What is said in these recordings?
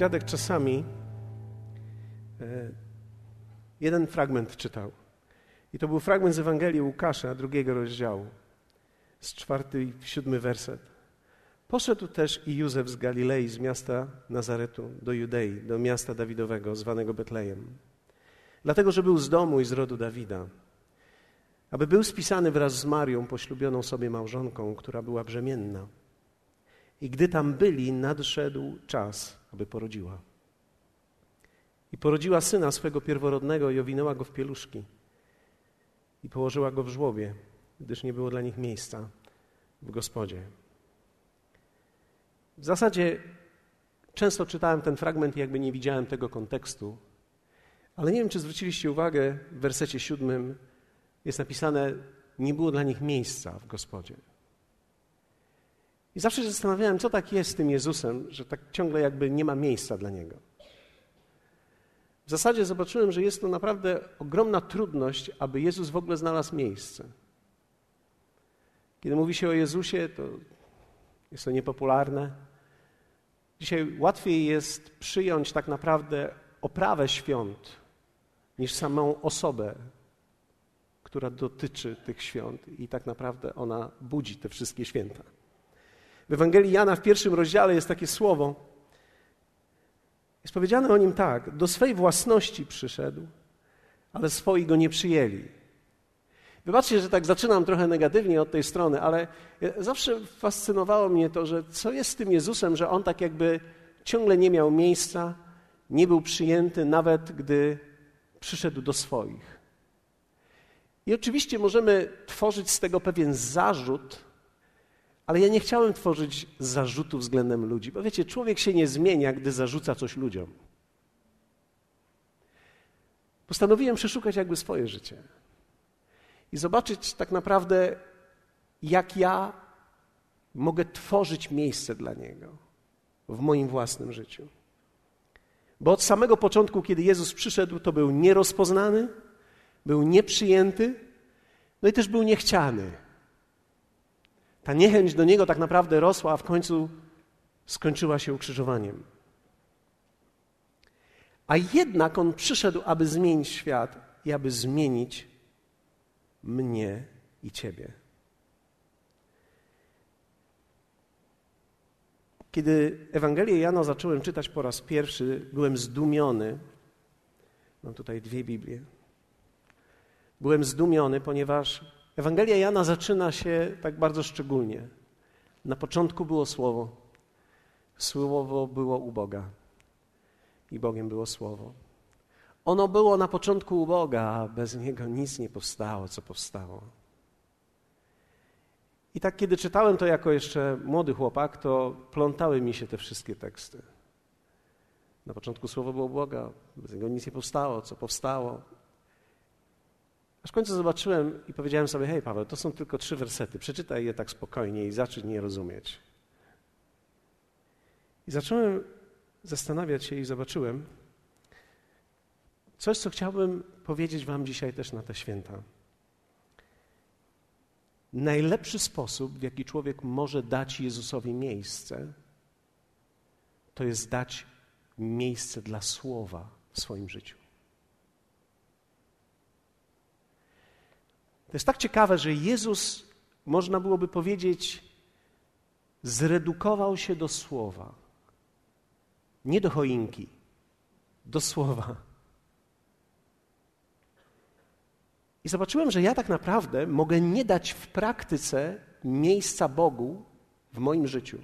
dziadek czasami e, jeden fragment czytał. I to był fragment z Ewangelii Łukasza, drugiego rozdziału, z czwarty i siódmy werset. Poszedł też i Józef z Galilei, z miasta Nazaretu do Judei, do miasta Dawidowego, zwanego Betlejem. Dlatego, że był z domu i z rodu Dawida, aby był spisany wraz z Marią, poślubioną sobie małżonką, która była brzemienna. I gdy tam byli, nadszedł czas, aby porodziła. I porodziła syna swego pierworodnego i owinęła go w pieluszki. I położyła go w żłobie, gdyż nie było dla nich miejsca w gospodzie. W zasadzie często czytałem ten fragment i jakby nie widziałem tego kontekstu, ale nie wiem, czy zwróciliście uwagę, w wersecie siódmym jest napisane: Nie było dla nich miejsca w gospodzie. I zawsze się zastanawiałem, co tak jest z tym Jezusem, że tak ciągle jakby nie ma miejsca dla niego. W zasadzie zobaczyłem, że jest to naprawdę ogromna trudność, aby Jezus w ogóle znalazł miejsce. Kiedy mówi się o Jezusie, to jest to niepopularne. Dzisiaj łatwiej jest przyjąć tak naprawdę oprawę świąt niż samą osobę, która dotyczy tych świąt i tak naprawdę ona budzi te wszystkie święta. W Ewangelii Jana w pierwszym rozdziale jest takie słowo. Jest powiedziane o nim tak: Do swej własności przyszedł, ale swoi go nie przyjęli. Wybaczcie, że tak zaczynam trochę negatywnie od tej strony, ale zawsze fascynowało mnie to, że co jest z tym Jezusem, że on tak jakby ciągle nie miał miejsca, nie był przyjęty, nawet gdy przyszedł do swoich. I oczywiście możemy tworzyć z tego pewien zarzut, ale ja nie chciałem tworzyć zarzutu względem ludzi, bo wiecie, człowiek się nie zmienia, gdy zarzuca coś ludziom. Postanowiłem przeszukać jakby swoje życie i zobaczyć tak naprawdę, jak ja mogę tworzyć miejsce dla Niego w moim własnym życiu. Bo od samego początku, kiedy Jezus przyszedł, to był nierozpoznany, był nieprzyjęty, no i też był niechciany. Ta niechęć do Niego tak naprawdę rosła, a w końcu skończyła się ukrzyżowaniem. A jednak On przyszedł, aby zmienić świat i aby zmienić mnie i Ciebie. Kiedy Ewangelię Jana zacząłem czytać po raz pierwszy, byłem zdumiony. Mam tutaj dwie Biblie. Byłem zdumiony, ponieważ Ewangelia Jana zaczyna się tak bardzo szczególnie. Na początku było Słowo. Słowo było u Boga. I Bogiem było Słowo. Ono było na początku u Boga, a bez Niego nic nie powstało, co powstało. I tak, kiedy czytałem to jako jeszcze młody chłopak, to plątały mi się te wszystkie teksty. Na początku słowo było Boga, bez niego nic nie powstało, co powstało. Aż w końcu zobaczyłem i powiedziałem sobie: Hej, Paweł, to są tylko trzy wersety, przeczytaj je tak spokojnie i zacznij je rozumieć. I zacząłem zastanawiać się i zobaczyłem coś, co chciałbym powiedzieć Wam dzisiaj też na te święta. Najlepszy sposób, w jaki człowiek może dać Jezusowi miejsce, to jest dać miejsce dla słowa w swoim życiu. To jest tak ciekawe, że Jezus, można byłoby powiedzieć, zredukował się do słowa. Nie do choinki, do słowa. I zobaczyłem, że ja tak naprawdę mogę nie dać w praktyce miejsca Bogu w moim życiu.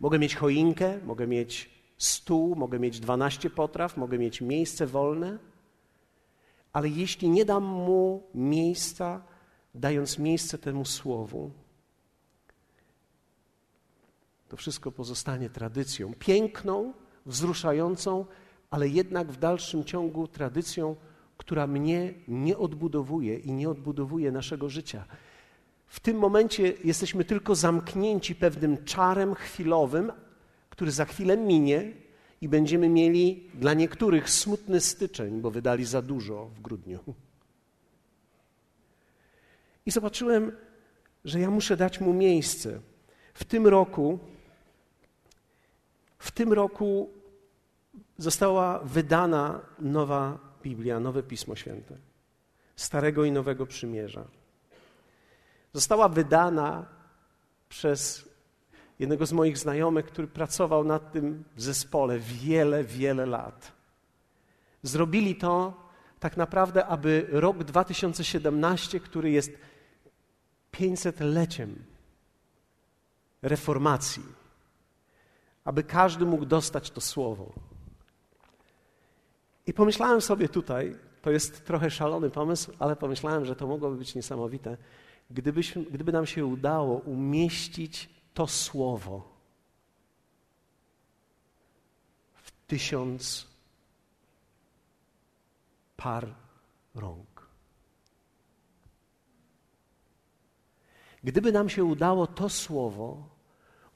Mogę mieć choinkę, mogę mieć stół, mogę mieć 12 potraw, mogę mieć miejsce wolne, ale jeśli nie dam mu miejsca, dając miejsce temu słowu, to wszystko pozostanie tradycją, piękną, wzruszającą, ale jednak w dalszym ciągu tradycją, która mnie nie odbudowuje i nie odbudowuje naszego życia. W tym momencie jesteśmy tylko zamknięci pewnym czarem chwilowym, który za chwilę minie i będziemy mieli dla niektórych smutny styczeń, bo wydali za dużo w grudniu. I zobaczyłem, że ja muszę dać mu miejsce. W tym roku, w tym roku została wydana nowa Biblia, nowe Pismo Święte, Starego i Nowego Przymierza. Została wydana przez jednego z moich znajomych, który pracował nad tym w zespole wiele, wiele lat. Zrobili to tak naprawdę, aby rok 2017, który jest 500-leciem reformacji, aby każdy mógł dostać to słowo. I pomyślałem sobie tutaj, to jest trochę szalony pomysł, ale pomyślałem, że to mogłoby być niesamowite, gdybyśmy, gdyby nam się udało umieścić to słowo w tysiąc par rąk. Gdyby nam się udało to słowo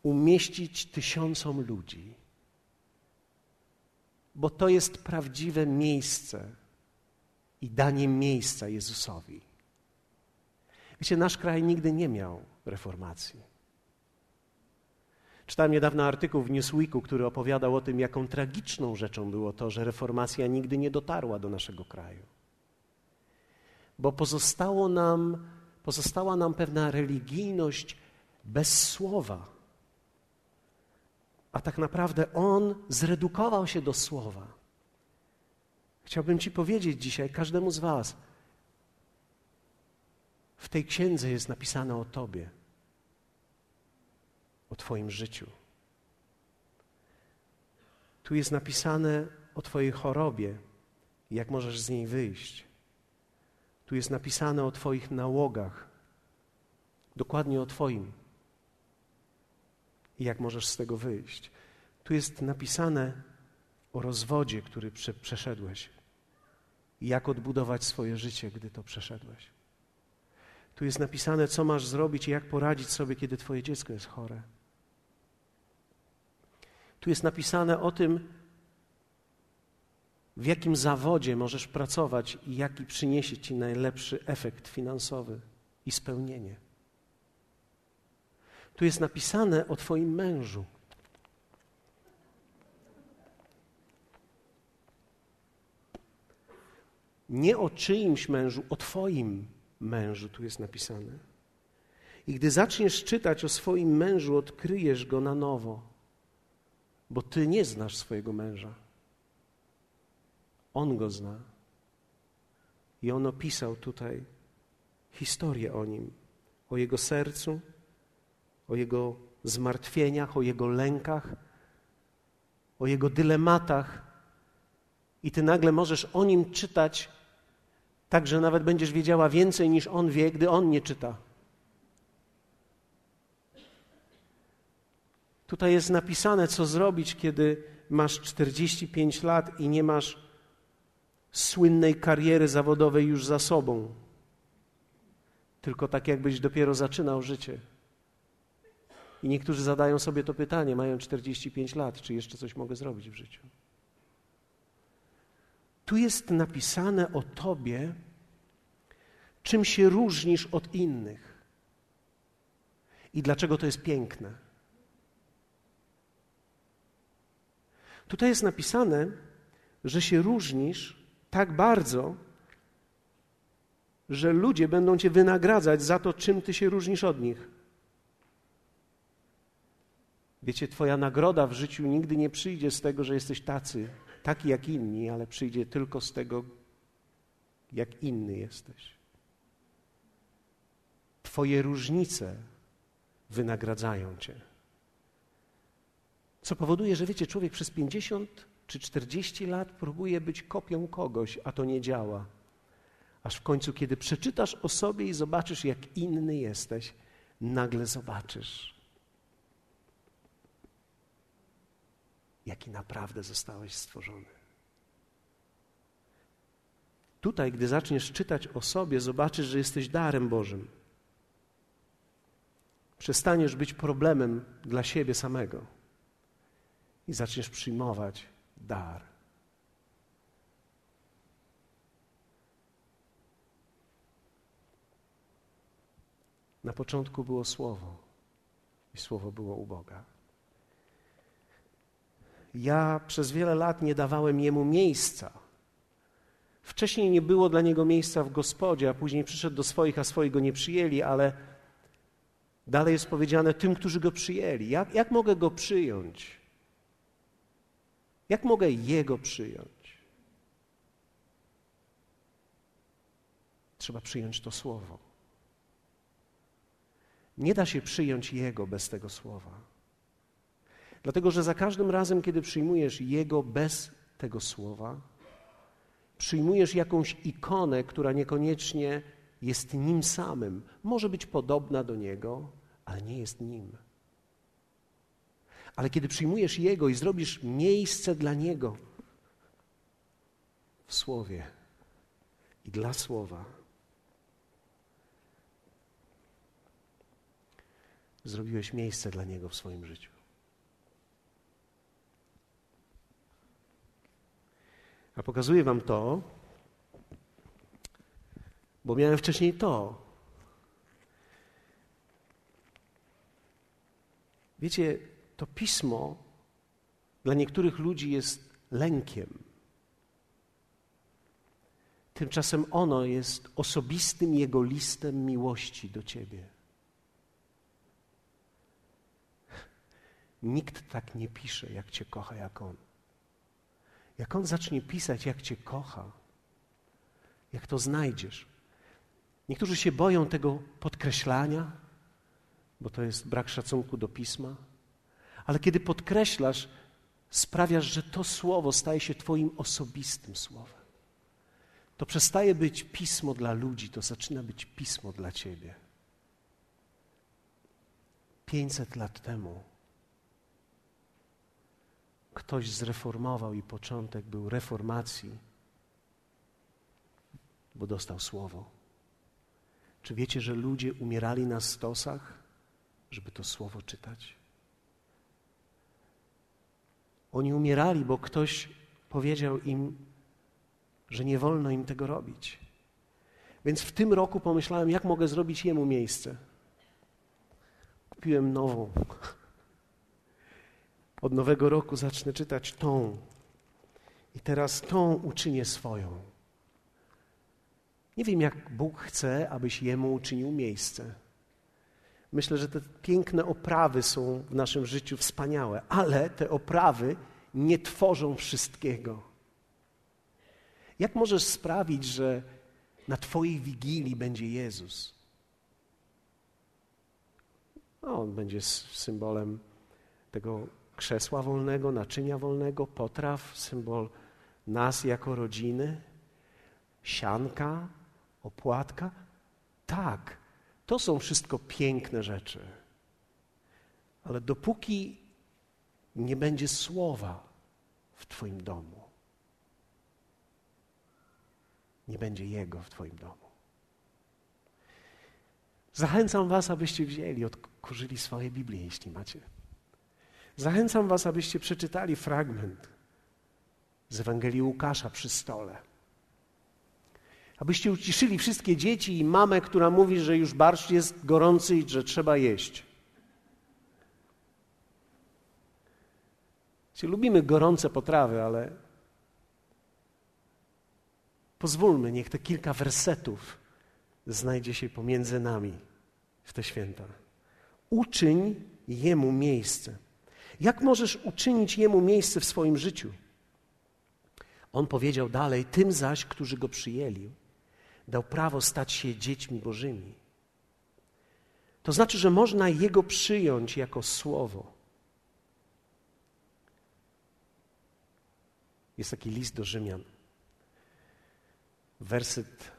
umieścić tysiącom ludzi, bo to jest prawdziwe miejsce i danie miejsca Jezusowi. Wiecie, nasz kraj nigdy nie miał reformacji. Czytałem niedawno artykuł w Newsweeku, który opowiadał o tym, jaką tragiczną rzeczą było to, że reformacja nigdy nie dotarła do naszego kraju. Bo pozostało nam, pozostała nam pewna religijność bez słowa. A tak naprawdę on zredukował się do słowa. Chciałbym Ci powiedzieć dzisiaj, każdemu z Was, w tej księdze jest napisane o Tobie o Twoim życiu. Tu jest napisane o Twojej chorobie, jak możesz z niej wyjść. Tu jest napisane o Twoich nałogach, dokładnie o Twoim i jak możesz z tego wyjść. Tu jest napisane o rozwodzie, który prze przeszedłeś i jak odbudować swoje życie, gdy to przeszedłeś. Tu jest napisane, co masz zrobić i jak poradzić sobie, kiedy Twoje dziecko jest chore. Tu jest napisane o tym, w jakim zawodzie możesz pracować i jaki przyniesie ci najlepszy efekt finansowy i spełnienie. Tu jest napisane o Twoim mężu. Nie o czyimś mężu, o Twoim mężu tu jest napisane. I gdy zaczniesz czytać o swoim mężu, odkryjesz go na nowo bo ty nie znasz swojego męża. On go zna. I on opisał tutaj historię o nim, o jego sercu, o jego zmartwieniach, o jego lękach, o jego dylematach. I ty nagle możesz o nim czytać, tak że nawet będziesz wiedziała więcej niż on wie, gdy on nie czyta. Tutaj jest napisane, co zrobić, kiedy masz 45 lat i nie masz słynnej kariery zawodowej już za sobą, tylko tak jakbyś dopiero zaczynał życie. I niektórzy zadają sobie to pytanie, mają 45 lat, czy jeszcze coś mogę zrobić w życiu. Tu jest napisane o Tobie, czym się różnisz od innych i dlaczego to jest piękne. Tutaj jest napisane, że się różnisz tak bardzo, że ludzie będą cię wynagradzać za to, czym ty się różnisz od nich. Wiecie, twoja nagroda w życiu nigdy nie przyjdzie z tego, że jesteś tacy, taki jak inni, ale przyjdzie tylko z tego, jak inny jesteś. Twoje różnice wynagradzają cię. Co powoduje, że wiecie, człowiek przez 50 czy 40 lat próbuje być kopią kogoś, a to nie działa. Aż w końcu, kiedy przeczytasz o sobie i zobaczysz, jak inny jesteś, nagle zobaczysz, jaki naprawdę zostałeś stworzony. Tutaj, gdy zaczniesz czytać o sobie, zobaczysz, że jesteś darem Bożym. Przestaniesz być problemem dla siebie samego i zaczniesz przyjmować dar. Na początku było Słowo i Słowo było u Boga. ja przez wiele lat nie dawałem jemu miejsca. Wcześniej nie było dla niego miejsca w gospodzie, a później przyszedł do swoich, a swoich go nie przyjęli, ale dalej jest powiedziane tym, którzy go przyjęli. Jak, jak mogę go przyjąć? Jak mogę jego przyjąć? Trzeba przyjąć to słowo. Nie da się przyjąć jego bez tego słowa. Dlatego, że za każdym razem, kiedy przyjmujesz Jego bez tego słowa, przyjmujesz jakąś ikonę, która niekoniecznie jest Nim samym. Może być podobna do Niego, ale nie jest Nim. Ale kiedy przyjmujesz Jego i zrobisz miejsce dla Niego w Słowie i dla Słowa, zrobiłeś miejsce dla Niego w swoim życiu. A pokazuję Wam to, bo miałem wcześniej to. Wiecie, to pismo dla niektórych ludzi jest lękiem. Tymczasem ono jest osobistym jego listem miłości do Ciebie. Nikt tak nie pisze, jak Cię kocha, jak On. Jak On zacznie pisać, jak Cię kocha, jak to znajdziesz. Niektórzy się boją tego podkreślania, bo to jest brak szacunku do pisma, ale kiedy podkreślasz, sprawiasz, że to słowo staje się Twoim osobistym słowem. To przestaje być pismo dla ludzi, to zaczyna być pismo dla Ciebie. 500 lat temu ktoś zreformował i początek był reformacji, bo dostał słowo. Czy wiecie, że ludzie umierali na stosach, żeby to słowo czytać? Oni umierali, bo ktoś powiedział im, że nie wolno im tego robić. Więc w tym roku pomyślałem, jak mogę zrobić jemu miejsce. Kupiłem nową od nowego roku zacznę czytać tą. I teraz tą uczynię swoją. Nie wiem, jak Bóg chce, abyś Jemu uczynił miejsce. Myślę, że te piękne oprawy są w naszym życiu wspaniałe, ale te oprawy nie tworzą wszystkiego. Jak możesz sprawić, że na Twojej wigilii będzie Jezus? No, on będzie symbolem tego krzesła wolnego, naczynia wolnego, potraw, symbol nas jako rodziny, sianka, opłatka. Tak, to są wszystko piękne rzeczy. Ale dopóki nie będzie słowa w Twoim domu, nie będzie Jego w Twoim domu. Zachęcam Was, abyście wzięli, odkurzyli swoje Biblię, jeśli macie. Zachęcam Was, abyście przeczytali fragment z Ewangelii Łukasza przy stole. Abyście uciszyli wszystkie dzieci i mamę, która mówi, że już barszcz jest gorący i że trzeba jeść. lubimy gorące potrawy, ale pozwólmy, niech te kilka wersetów znajdzie się pomiędzy nami w te święta. Uczyń Jemu miejsce. Jak możesz uczynić Jemu miejsce w swoim życiu? On powiedział dalej, tym zaś, którzy Go przyjęli, dał prawo stać się dziećmi Bożymi. To znaczy, że można Jego przyjąć jako Słowo. Jest taki list do Rzymian. Werset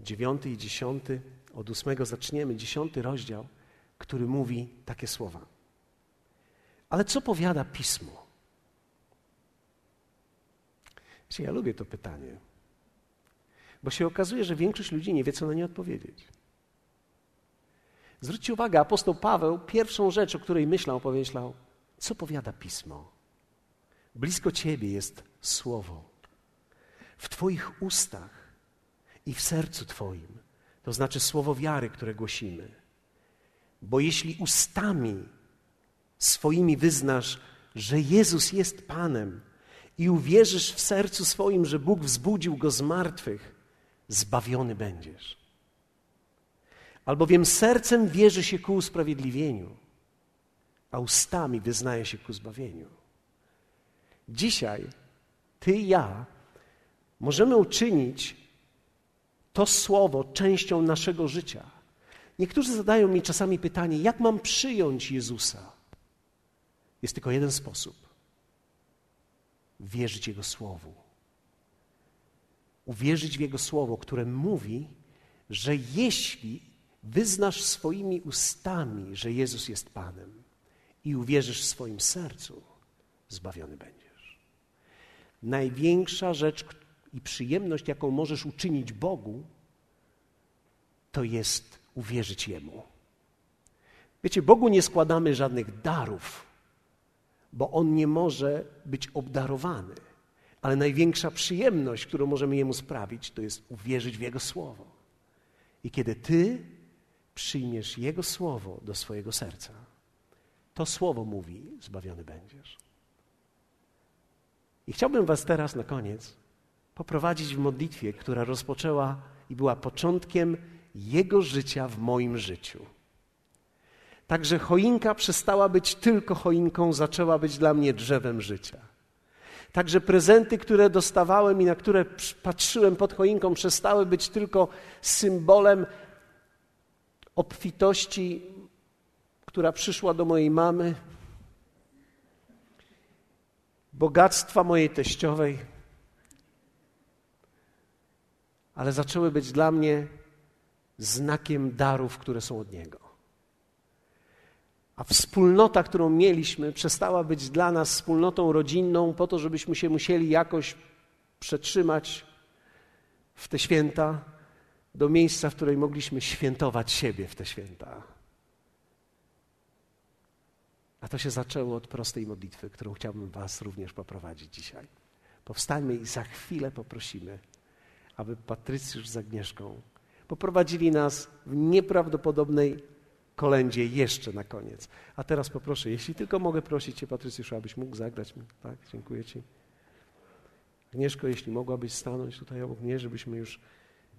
dziewiąty i dziesiąty, od ósmego zaczniemy, dziesiąty rozdział, który mówi takie słowa. Ale co powiada pismo? Ja lubię to pytanie, bo się okazuje, że większość ludzi nie wie, co na nie odpowiedzieć. Zwróćcie uwagę, apostoł Paweł pierwszą rzecz, o której myślał, pomyślał, co powiada pismo? Blisko ciebie jest słowo. W twoich ustach i w sercu twoim. To znaczy słowo wiary, które głosimy. Bo jeśli ustami swoimi wyznasz, że Jezus jest Panem i uwierzysz w sercu swoim, że Bóg wzbudził go z martwych, zbawiony będziesz. Albowiem sercem wierzy się ku usprawiedliwieniu, a ustami wyznaje się ku zbawieniu. Dzisiaj ty i ja możemy uczynić to słowo częścią naszego życia. Niektórzy zadają mi czasami pytanie, jak mam przyjąć Jezusa? Jest tylko jeden sposób: wierzyć Jego słowu. Uwierzyć w Jego słowo, które mówi, że jeśli wyznasz swoimi ustami, że Jezus jest Panem i uwierzysz w swoim sercu, zbawiony będziesz. Największa rzecz i przyjemność, jaką możesz uczynić Bogu, to jest uwierzyć Jemu. Wiecie, Bogu nie składamy żadnych darów, bo On nie może być obdarowany. Ale największa przyjemność, którą możemy Jemu sprawić, to jest uwierzyć w Jego Słowo. I kiedy Ty przyjmiesz Jego Słowo do swojego serca, to Słowo mówi, zbawiony będziesz. I chciałbym Was teraz na koniec poprowadzić w modlitwie, która rozpoczęła i była początkiem Jego życia w moim życiu. Także choinka przestała być tylko choinką, zaczęła być dla mnie drzewem życia. Także prezenty, które dostawałem i na które patrzyłem pod choinką, przestały być tylko symbolem obfitości, która przyszła do mojej mamy, bogactwa mojej teściowej, ale zaczęły być dla mnie znakiem darów, które są od Niego. A wspólnota, którą mieliśmy, przestała być dla nas wspólnotą rodzinną, po to, żebyśmy się musieli jakoś przetrzymać w te święta do miejsca, w którym mogliśmy świętować siebie w te święta. A to się zaczęło od prostej modlitwy, którą chciałbym Was również poprowadzić dzisiaj. Powstańmy i za chwilę poprosimy, aby Patrycjusz z Agnieszką poprowadzili nas w nieprawdopodobnej kolędzie jeszcze na koniec. A teraz poproszę, jeśli tylko mogę prosić Cię, Patrycjuszu, abyś mógł zagrać mi. Tak, dziękuję Ci. Agnieszko, jeśli mogłabyś stanąć tutaj obok mnie, żebyśmy już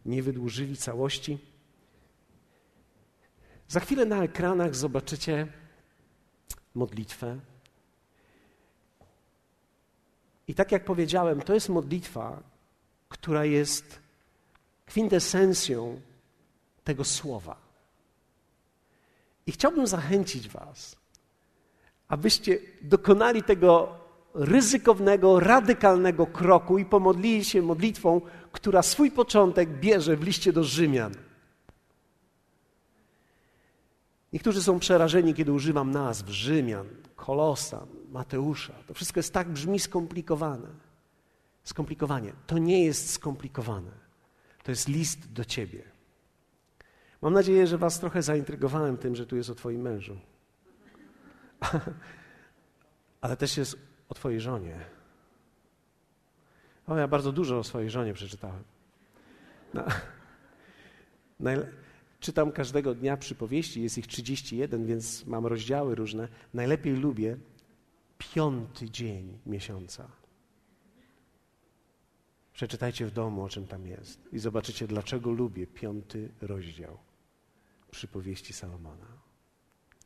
nie wydłużyli całości. Za chwilę na ekranach zobaczycie modlitwę. I tak jak powiedziałem, to jest modlitwa, która jest kwintesencją tego słowa. I chciałbym zachęcić Was, abyście dokonali tego ryzykownego, radykalnego kroku i pomodlili się modlitwą, która swój początek bierze w liście do Rzymian. Niektórzy są przerażeni, kiedy używam nazw Rzymian, Kolosa, Mateusza. To wszystko jest tak brzmi skomplikowane. Skomplikowanie. To nie jest skomplikowane. To jest list do ciebie. Mam nadzieję, że Was trochę zaintrygowałem tym, że tu jest o Twoim mężu. Ale też jest o Twojej żonie. O, ja bardzo dużo o swojej żonie przeczytałem. No, czytam każdego dnia przypowieści, jest ich 31, więc mam rozdziały różne. Najlepiej lubię piąty dzień miesiąca. Przeczytajcie w domu, o czym tam jest i zobaczycie, dlaczego lubię piąty rozdział przypowieści Salomona.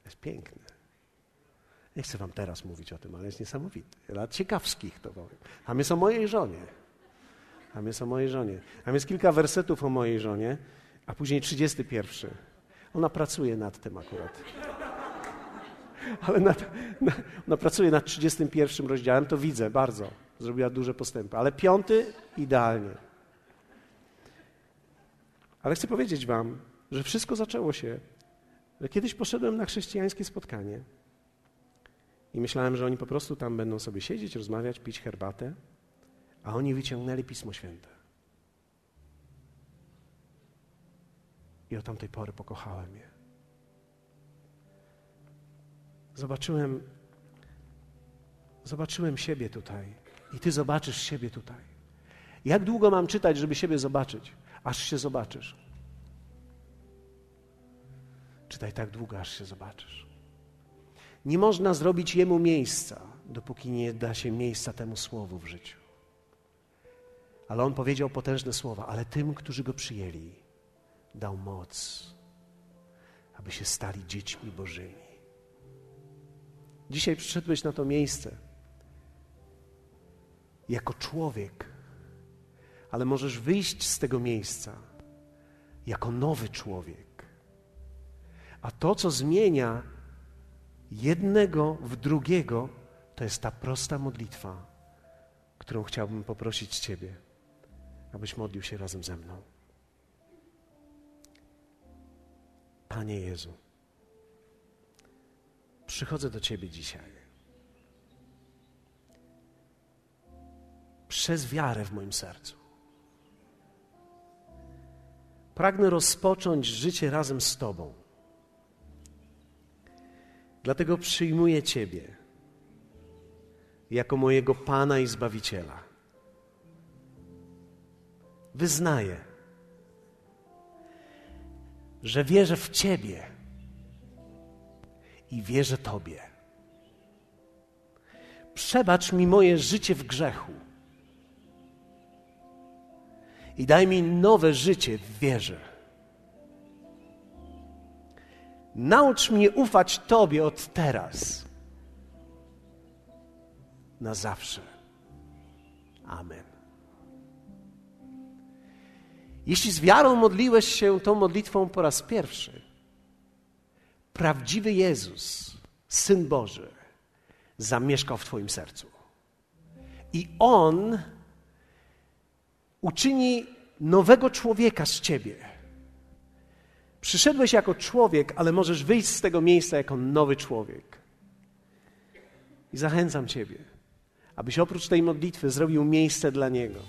Jest piękny. Nie chcę wam teraz mówić o tym, ale jest niesamowity. Lat ciekawskich to powiem. Tam jest o mojej żonie. Tam jest o mojej żonie. Tam jest kilka wersetów o mojej żonie, a później 31. Ona pracuje nad tym akurat. Ale nad, na, ona pracuje nad 31 rozdziałem, to widzę bardzo. Zrobiła duże postępy. Ale piąty idealnie. Ale chcę powiedzieć wam, że wszystko zaczęło się, że kiedyś poszedłem na chrześcijańskie spotkanie i myślałem, że oni po prostu tam będą sobie siedzieć, rozmawiać, pić herbatę, a oni wyciągnęli Pismo Święte. I od tamtej pory pokochałem je. Zobaczyłem, zobaczyłem siebie tutaj i ty zobaczysz siebie tutaj. Jak długo mam czytać, żeby siebie zobaczyć? Aż się zobaczysz. Czytaj tak długo, aż się zobaczysz. Nie można zrobić jemu miejsca. dopóki nie da się miejsca temu słowu w życiu. Ale on powiedział potężne słowa, ale tym, którzy go przyjęli, dał moc, aby się stali dziećmi Bożymi. Dzisiaj przyszedłeś na to miejsce jako człowiek, ale możesz wyjść z tego miejsca jako nowy człowiek. A to, co zmienia jednego w drugiego, to jest ta prosta modlitwa, którą chciałbym poprosić Ciebie, abyś modlił się razem ze mną. Panie Jezu, przychodzę do Ciebie dzisiaj. Przez wiarę w moim sercu. Pragnę rozpocząć życie razem z Tobą. Dlatego przyjmuję Ciebie jako mojego Pana i Zbawiciela. Wyznaję, że wierzę w Ciebie i wierzę Tobie. Przebacz mi moje życie w grzechu i daj mi nowe życie w wierze. Naucz mnie ufać Tobie od teraz na zawsze. Amen. Jeśli z wiarą modliłeś się tą modlitwą po raz pierwszy, prawdziwy Jezus, Syn Boży, zamieszkał w Twoim sercu. I On uczyni nowego człowieka z Ciebie. Przyszedłeś jako człowiek, ale możesz wyjść z tego miejsca jako nowy człowiek. I zachęcam Ciebie, abyś oprócz tej modlitwy zrobił miejsce dla Niego